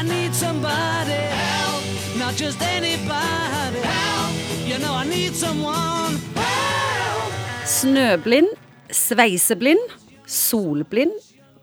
Need somebody help, not just anybody help. You know I need someone help. Snøblind, sveiseblind, solblind.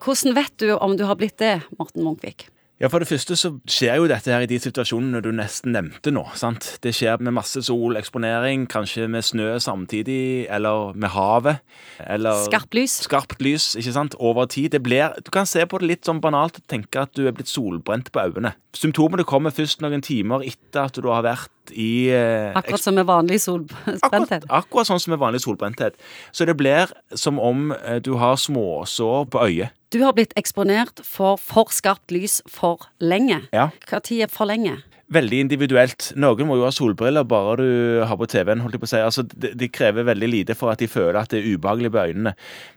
Hvordan vet du om du har blitt det, Morten Munkvik? Ja, For det første så skjer jo dette her i de situasjonene du nesten nevnte nå. sant? Det skjer med masse soleksponering, kanskje med snø samtidig, eller med havet. Eller Skarpt lys. Skarpt lys, ikke sant? Over tid. Det blir, du kan se på det litt sånn banalt og tenke at du er blitt solbrent på øynene. Symptomene kommer først noen timer etter at du har vært i eh, Akkurat som med vanlig Akkurat, solbrenthet. akkurat sånn som med vanlig solbrenthet. Så det blir som om eh, du har småsår på øyet. Du har blitt eksponert for for skarpt lys for lenge. Ja. Tid er for lenge? Veldig individuelt. Noen må jo ha solbriller bare du har på TV-en. holdt jeg på å si. Altså, de, de krever veldig lite for at de føler at det er ubehagelig på øynene.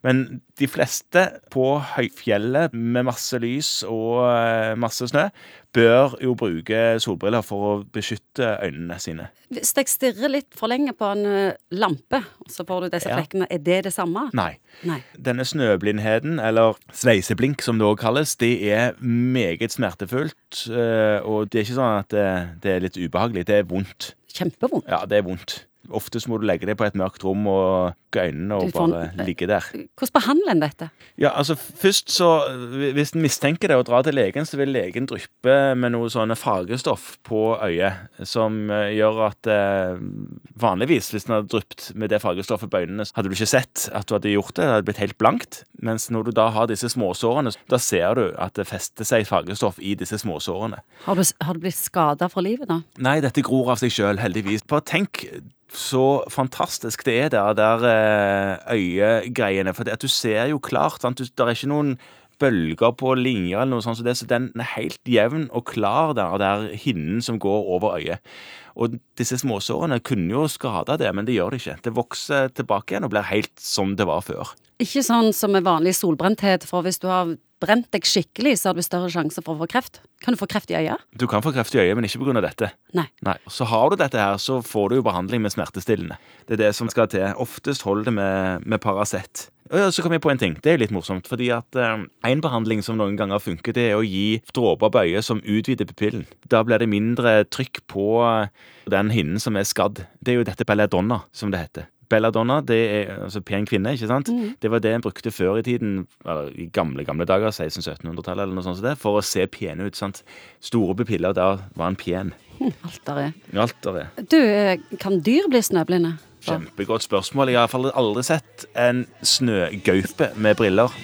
Men de fleste på høyfjellet med masse lys og eh, masse snø bør jo bruke solbriller for å beskytte øynene sine. Hvis jeg stirrer litt for lenge på en ø, lampe, så får du disse Ja. flekkene, er det det samme? Nei. Nei. Denne snøblindheten, eller sveiseblink som det også kalles, det er meget smertefullt. eh, Og det er ikke sånn at det, det er litt ubehagelig. Det er vondt. Kjempevondt. Ja, det er vondt. Ofte så må du legge deg på et mørkt rom og lukke øynene og bare ligge der. Hvordan behandler en dette? Ja, altså Først så Hvis en mistenker det og drar til legen, så vil legen dryppe med noe sånne fargestoff på øyet som eh, gjør at eh, Vanligvis, hvis en hadde dryppet med det fargestoffet på øynene, hadde du ikke sett at du hadde gjort det. Det hadde blitt helt blankt. Mens når du da har disse småsårene, da ser du at det fester seg fargestoff i disse småsårene. Har du, har du blitt skada for livet, da? Nei, dette gror av seg sjøl, heldigvis. Bare tenk så fantastisk det er der, der eh, øyegreiene. For det at du ser jo klart. sant? Der er ikke noen bølger på linjer eller noe sånt, så det, så den er helt jevn og klar der, der hinnen som går over øyet. Og disse småsårene kunne jo skada det, men det gjør det ikke. Det vokser tilbake igjen og blir helt som det var før. Ikke sånn som med vanlig solbrenthet, for hvis du har brent deg skikkelig, så har du større sjanse for å få kreft. Kan du få kreft i øyet? Du kan få kreft i øyet, men ikke pga. dette. Nei. Nei. Så har du dette her, så får du jo behandling med smertestillende. Det er det som skal til. Oftest holder det med, med Paracet. Og Så kom jeg på en ting. Det er litt morsomt. fordi at eh, En behandling som noen ganger funker, det er å gi dråper på øyet som utvider pupillen. Da blir det mindre trykk på eh, den hinnen som er skadd. Det er jo dette belladonna, som det heter. Belladonna, det er altså pen kvinne, ikke sant? Det var det en brukte før i tiden, eller i gamle gamle dager, 1600-1700-tallet eller noe sånt, som det, for å se pene ut. sant? Store pupiller, der var en pen. Alt Alteret. er. Alt der er. Du, eh, kan dyr bli snøblinde? Kjempegodt spørsmål. Jeg har iallfall aldri sett en snøgaupe med briller.